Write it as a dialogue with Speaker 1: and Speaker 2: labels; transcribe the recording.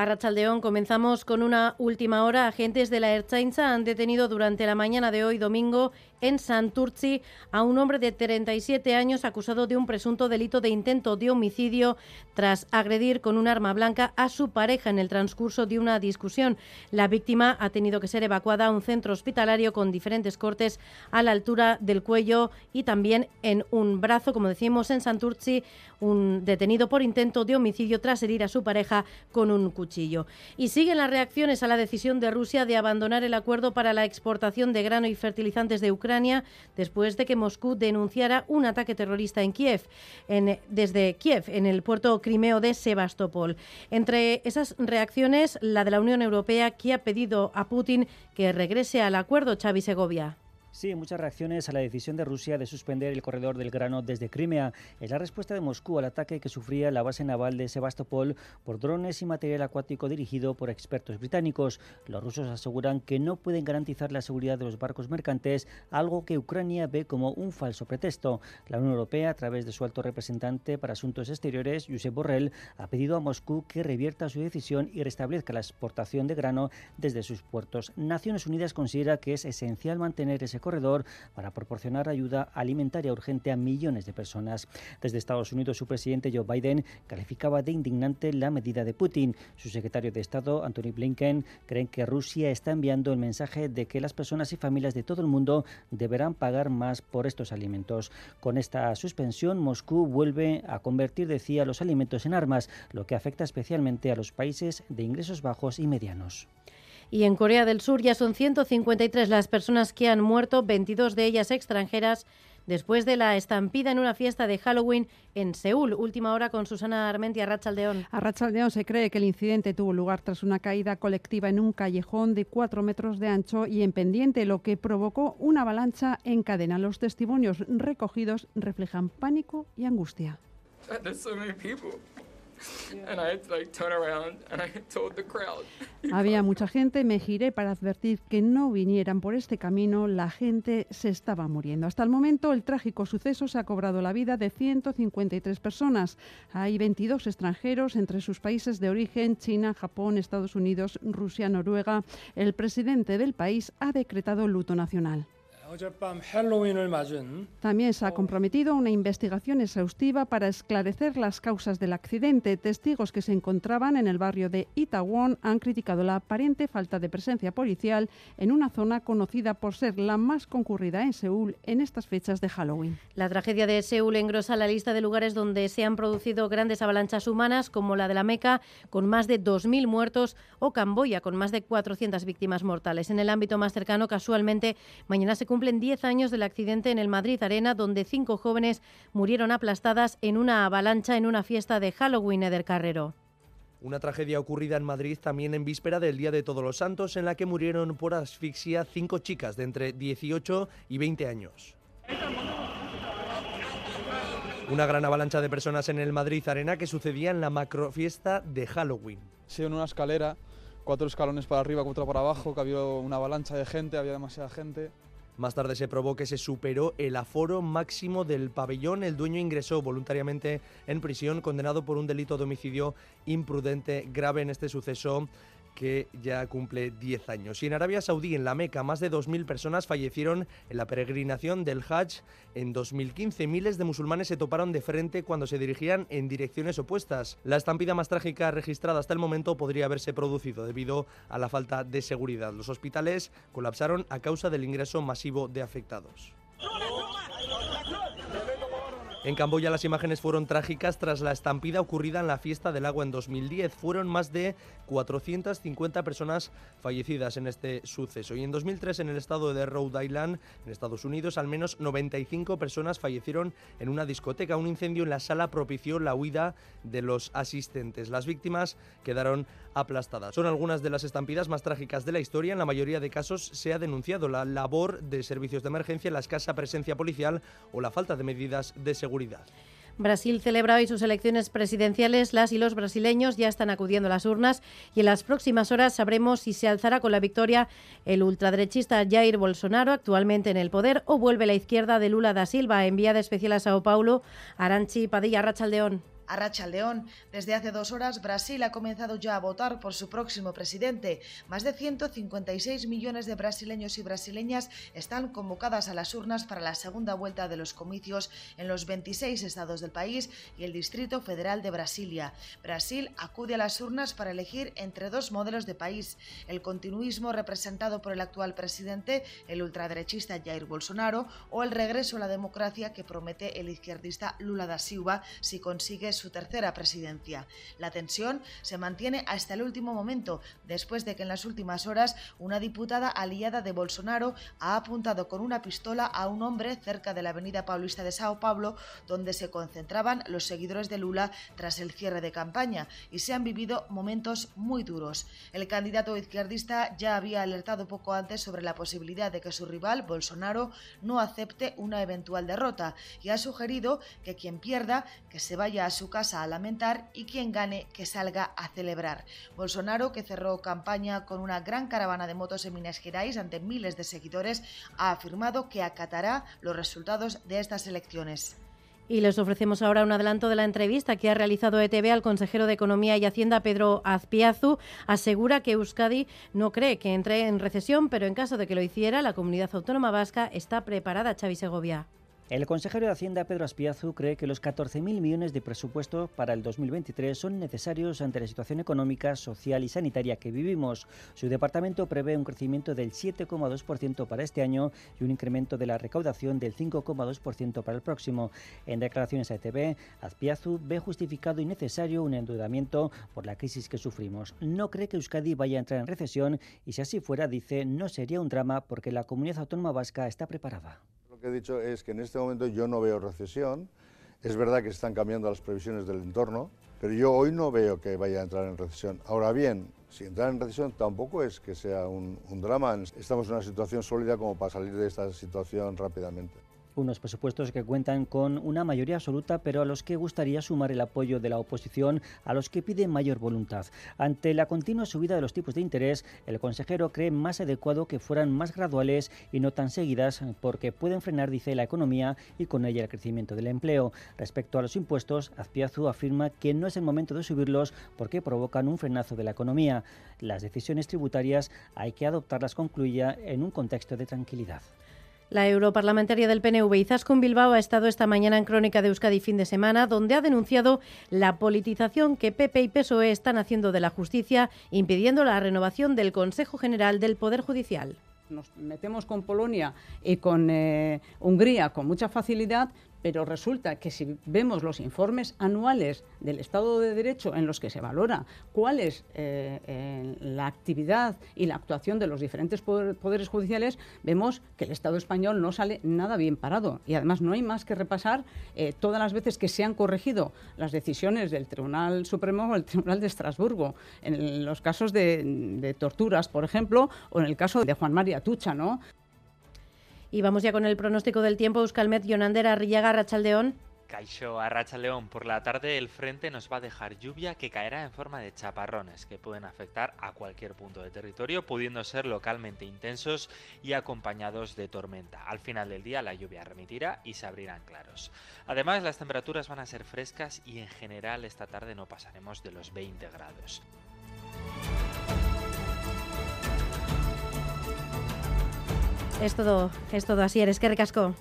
Speaker 1: A Rachaldeón comenzamos con una última hora. Agentes de la Erchainza han detenido durante la mañana de hoy domingo en Santurci a un hombre de 37 años acusado de un presunto delito de intento de homicidio tras agredir con un arma blanca a su pareja en el transcurso de una discusión. La víctima ha tenido que ser evacuada a un centro hospitalario con diferentes cortes a la altura del cuello y también en un brazo, como decimos en Santurci, un detenido por intento de homicidio tras herir a su pareja con un cuchillo. Y siguen las reacciones a la decisión de Rusia de abandonar el acuerdo para la exportación de grano y fertilizantes de Ucrania después de que Moscú denunciara un ataque terrorista en Kiev, en, desde Kiev, en el puerto crimeo de Sebastopol. Entre esas reacciones, la de la Unión Europea, que ha pedido a Putin que regrese al acuerdo Xavi Segovia.
Speaker 2: Sí, muchas reacciones a la decisión de Rusia de suspender el corredor del grano desde Crimea. Es la respuesta de Moscú al ataque que sufría la base naval de Sebastopol por drones y material acuático dirigido por expertos británicos. Los rusos aseguran que no pueden garantizar la seguridad de los barcos mercantes, algo que Ucrania ve como un falso pretexto. La Unión Europea, a través de su alto representante para Asuntos Exteriores, Josep Borrell, ha pedido a Moscú que revierta su decisión y restablezca la exportación de grano desde sus puertos. Naciones Unidas considera que es esencial mantener ese corredor para proporcionar ayuda alimentaria urgente a millones de personas. Desde Estados Unidos, su presidente Joe Biden calificaba de indignante la medida de Putin. Su secretario de Estado, Anthony Blinken, cree que Rusia está enviando el mensaje de que las personas y familias de todo el mundo deberán pagar más por estos alimentos. Con esta suspensión, Moscú vuelve a convertir, decía, los alimentos en armas, lo que afecta especialmente a los países de ingresos bajos y medianos.
Speaker 1: Y en Corea del Sur ya son 153 las personas que han muerto, 22 de ellas extranjeras, después de la estampida en una fiesta de Halloween en Seúl. Última hora con Susana Armenti a Rachaldeón.
Speaker 3: A Rachaldeón se cree que el incidente tuvo lugar tras una caída colectiva en un callejón de cuatro metros de ancho y en pendiente, lo que provocó una avalancha en cadena. Los testimonios recogidos reflejan pánico y angustia. Había mucha gente, me giré para advertir que no vinieran por este camino, la gente se estaba muriendo. Hasta el momento el trágico suceso se ha cobrado la vida de 153 personas. Hay 22 extranjeros entre sus países de origen, China, Japón, Estados Unidos, Rusia, Noruega. El presidente del país ha decretado luto nacional. También se ha comprometido una investigación exhaustiva para esclarecer las causas del accidente. Testigos que se encontraban en el barrio de Itaewon han criticado la aparente falta de presencia policial en una zona conocida por ser la más concurrida en Seúl en estas fechas de Halloween.
Speaker 1: La tragedia de Seúl engrosa la lista de lugares donde se han producido grandes avalanchas humanas, como la de la Meca, con más de 2.000 muertos, o Camboya, con más de 400 víctimas mortales. En el ámbito más cercano, casualmente, mañana se cumple cumplen 10 años del accidente en el Madrid Arena, donde cinco jóvenes murieron aplastadas en una avalancha en una fiesta de Halloween del Carrero.
Speaker 4: Una tragedia ocurrida en Madrid también en víspera del Día de Todos los Santos, en la que murieron por asfixia cinco chicas de entre 18 y 20 años. Una gran avalancha de personas en el Madrid Arena que sucedía en la macrofiesta de Halloween.
Speaker 5: Sí, en una escalera, cuatro escalones para arriba, cuatro para abajo, que había una avalancha de gente, había demasiada gente.
Speaker 4: Más tarde se probó que se superó el aforo máximo del pabellón. El dueño ingresó voluntariamente en prisión, condenado por un delito de homicidio imprudente grave en este suceso que ya cumple 10 años. Y en Arabia Saudí, en la Meca, más de 2.000 personas fallecieron en la peregrinación del Hajj en 2015. Miles de musulmanes se toparon de frente cuando se dirigían en direcciones opuestas. La estampida más trágica registrada hasta el momento podría haberse producido debido a la falta de seguridad. Los hospitales colapsaron a causa del ingreso masivo de afectados. En Camboya las imágenes fueron trágicas tras la estampida ocurrida en la fiesta del agua en 2010. Fueron más de 450 personas fallecidas en este suceso. Y en 2003 en el estado de Rhode Island, en Estados Unidos, al menos 95 personas fallecieron en una discoteca. Un incendio en la sala propició la huida de los asistentes. Las víctimas quedaron aplastadas. Son algunas de las estampidas más trágicas de la historia. En la mayoría de casos se ha denunciado la labor de servicios de emergencia, la escasa presencia policial o la falta de medidas de seguridad
Speaker 1: Brasil celebra hoy sus elecciones presidenciales. Las y los brasileños ya están acudiendo a las urnas y en las próximas horas sabremos si se alzará con la victoria el ultraderechista Jair Bolsonaro, actualmente en el poder, o vuelve la izquierda de Lula da Silva, enviada especial a Sao Paulo, Aranchi Padilla Rachaldeón.
Speaker 6: A Racha León, desde hace dos horas Brasil ha comenzado ya a votar por su próximo presidente. Más de 156 millones de brasileños y brasileñas están convocadas a las urnas para la segunda vuelta de los comicios en los 26 estados del país y el Distrito Federal de Brasilia. Brasil acude a las urnas para elegir entre dos modelos de país, el continuismo representado por el actual presidente, el ultraderechista Jair Bolsonaro, o el regreso a la democracia que promete el izquierdista Lula da Silva si consigue su tercera presidencia. La tensión se mantiene hasta el último momento, después de que en las últimas horas una diputada aliada de Bolsonaro ha apuntado con una pistola a un hombre cerca de la avenida Paulista de Sao Paulo, donde se concentraban los seguidores de Lula tras el cierre de campaña, y se han vivido momentos muy duros. El candidato izquierdista ya había alertado poco antes sobre la posibilidad de que su rival, Bolsonaro, no acepte una eventual derrota y ha sugerido que quien pierda, que se vaya a su casa a lamentar y quien gane, que salga a celebrar. Bolsonaro, que cerró campaña con una gran caravana de motos en Minas Gerais ante miles de seguidores, ha afirmado que acatará los resultados de estas elecciones.
Speaker 1: Y les ofrecemos ahora un adelanto de la entrevista que ha realizado ETV al consejero de Economía y Hacienda, Pedro Azpiazu. Asegura que Euskadi no cree que entre en recesión, pero en caso de que lo hiciera, la comunidad autónoma vasca está preparada, Xavi Segovia.
Speaker 2: El consejero de Hacienda, Pedro Aspiazu, cree que los 14.000 millones de presupuesto para el 2023 son necesarios ante la situación económica, social y sanitaria que vivimos. Su departamento prevé un crecimiento del 7,2% para este año y un incremento de la recaudación del 5,2% para el próximo. En declaraciones a ETV, Azpiazu ve justificado y necesario un endeudamiento por la crisis que sufrimos. No cree que Euskadi vaya a entrar en recesión y si así fuera, dice, no sería un drama porque la comunidad autónoma vasca está preparada
Speaker 7: que he dicho es que en este momento yo no veo recesión. Es verdad que están cambiando las previsiones del entorno, pero yo hoy no veo que vaya a entrar en recesión. Ahora bien, si entrar en recesión tampoco es que sea un, un drama. Estamos en una situación sólida como para salir de esta situación rápidamente.
Speaker 2: Unos presupuestos que cuentan con una mayoría absoluta, pero a los que gustaría sumar el apoyo de la oposición, a los que pide mayor voluntad. Ante la continua subida de los tipos de interés, el consejero cree más adecuado que fueran más graduales y no tan seguidas, porque pueden frenar, dice, la economía y con ella el crecimiento del empleo. Respecto a los impuestos, Azpiazu afirma que no es el momento de subirlos porque provocan un frenazo de la economía. Las decisiones tributarias hay que adoptarlas, concluya, en un contexto de tranquilidad.
Speaker 1: La europarlamentaria del PNV, Izaskun Bilbao, ha estado esta mañana en Crónica de Euskadi fin de semana, donde ha denunciado la politización que PP y PSOE están haciendo de la justicia, impidiendo la renovación del Consejo General del Poder Judicial.
Speaker 8: Nos metemos con Polonia y con eh, Hungría con mucha facilidad, pero resulta que si vemos los informes anuales del Estado de Derecho en los que se valora cuál es eh, eh, la actividad y la actuación de los diferentes poderes judiciales, vemos que el Estado español no sale nada bien parado. Y además no hay más que repasar eh, todas las veces que se han corregido las decisiones del Tribunal Supremo o el Tribunal de Estrasburgo, en los casos de, de torturas, por ejemplo, o en el caso de Juan María Tucha, ¿no?
Speaker 1: Y vamos ya con el pronóstico del tiempo. Euskalmet, Yonander, Arrillaga, Rachaldeón.
Speaker 9: Caixo Arracha León, por la tarde el frente nos va a dejar lluvia que caerá en forma de chaparrones que pueden afectar a cualquier punto de territorio, pudiendo ser localmente intensos y acompañados de tormenta. Al final del día la lluvia remitirá y se abrirán claros. Además las temperaturas van a ser frescas y en general esta tarde no pasaremos de los 20 grados.
Speaker 1: Es todo, es todo así, eres que recasco.